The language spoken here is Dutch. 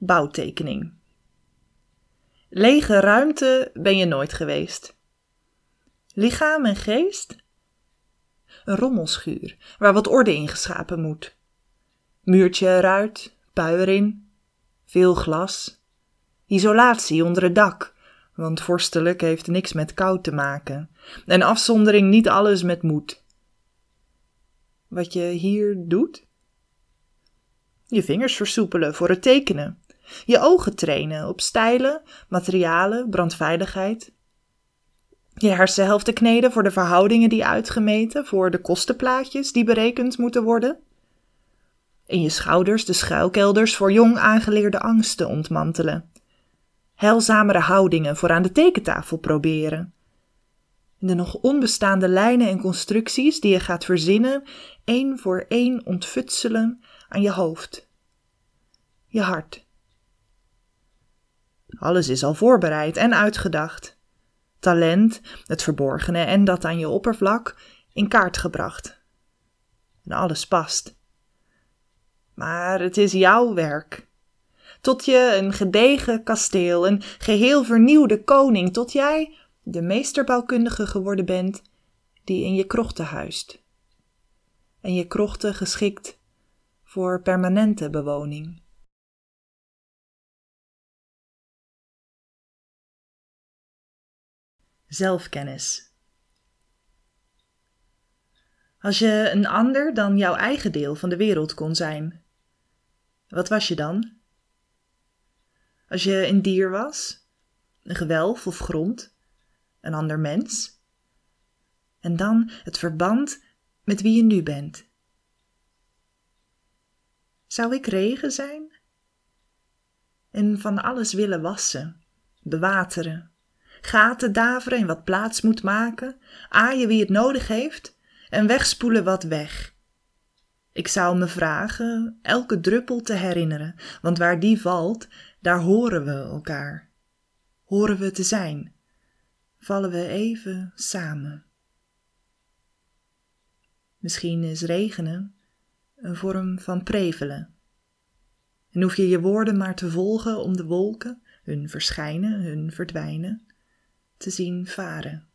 Bouwtekening. Lege ruimte ben je nooit geweest. Lichaam en geest? Een rommelschuur waar wat orde in geschapen moet. Muurtje eruit, pui erin, veel glas. Isolatie onder het dak, want vorstelijk heeft niks met kou te maken. En afzondering niet alles met moed. Wat je hier doet? Je vingers versoepelen voor het tekenen. Je ogen trainen op stijlen, materialen, brandveiligheid. Je hersenhelften kneden voor de verhoudingen die uitgemeten, voor de kostenplaatjes die berekend moeten worden. In je schouders de schuilkelders voor jong aangeleerde angsten ontmantelen. Heilzamere houdingen voor aan de tekentafel proberen. De nog onbestaande lijnen en constructies die je gaat verzinnen, één voor één ontfutselen aan je hoofd. Je hart. Alles is al voorbereid en uitgedacht. Talent, het verborgene en dat aan je oppervlak in kaart gebracht. En alles past. Maar het is jouw werk. Tot je een gedegen kasteel, een geheel vernieuwde koning, tot jij de meesterbouwkundige geworden bent die in je krochten huist. En je krochten geschikt voor permanente bewoning. Zelfkennis. Als je een ander dan jouw eigen deel van de wereld kon zijn, wat was je dan? Als je een dier was, een gewelf of grond, een ander mens, en dan het verband met wie je nu bent. Zou ik regen zijn? En van alles willen wassen, bewateren, gaten daveren en wat plaats moet maken, aaien wie het nodig heeft en wegspoelen wat weg. Ik zou me vragen elke druppel te herinneren, want waar die valt, daar horen we elkaar. Horen we te zijn, vallen we even samen. Misschien is regenen een vorm van prevelen. En hoef je je woorden maar te volgen om de wolken, hun verschijnen, hun verdwijnen, te zien varen.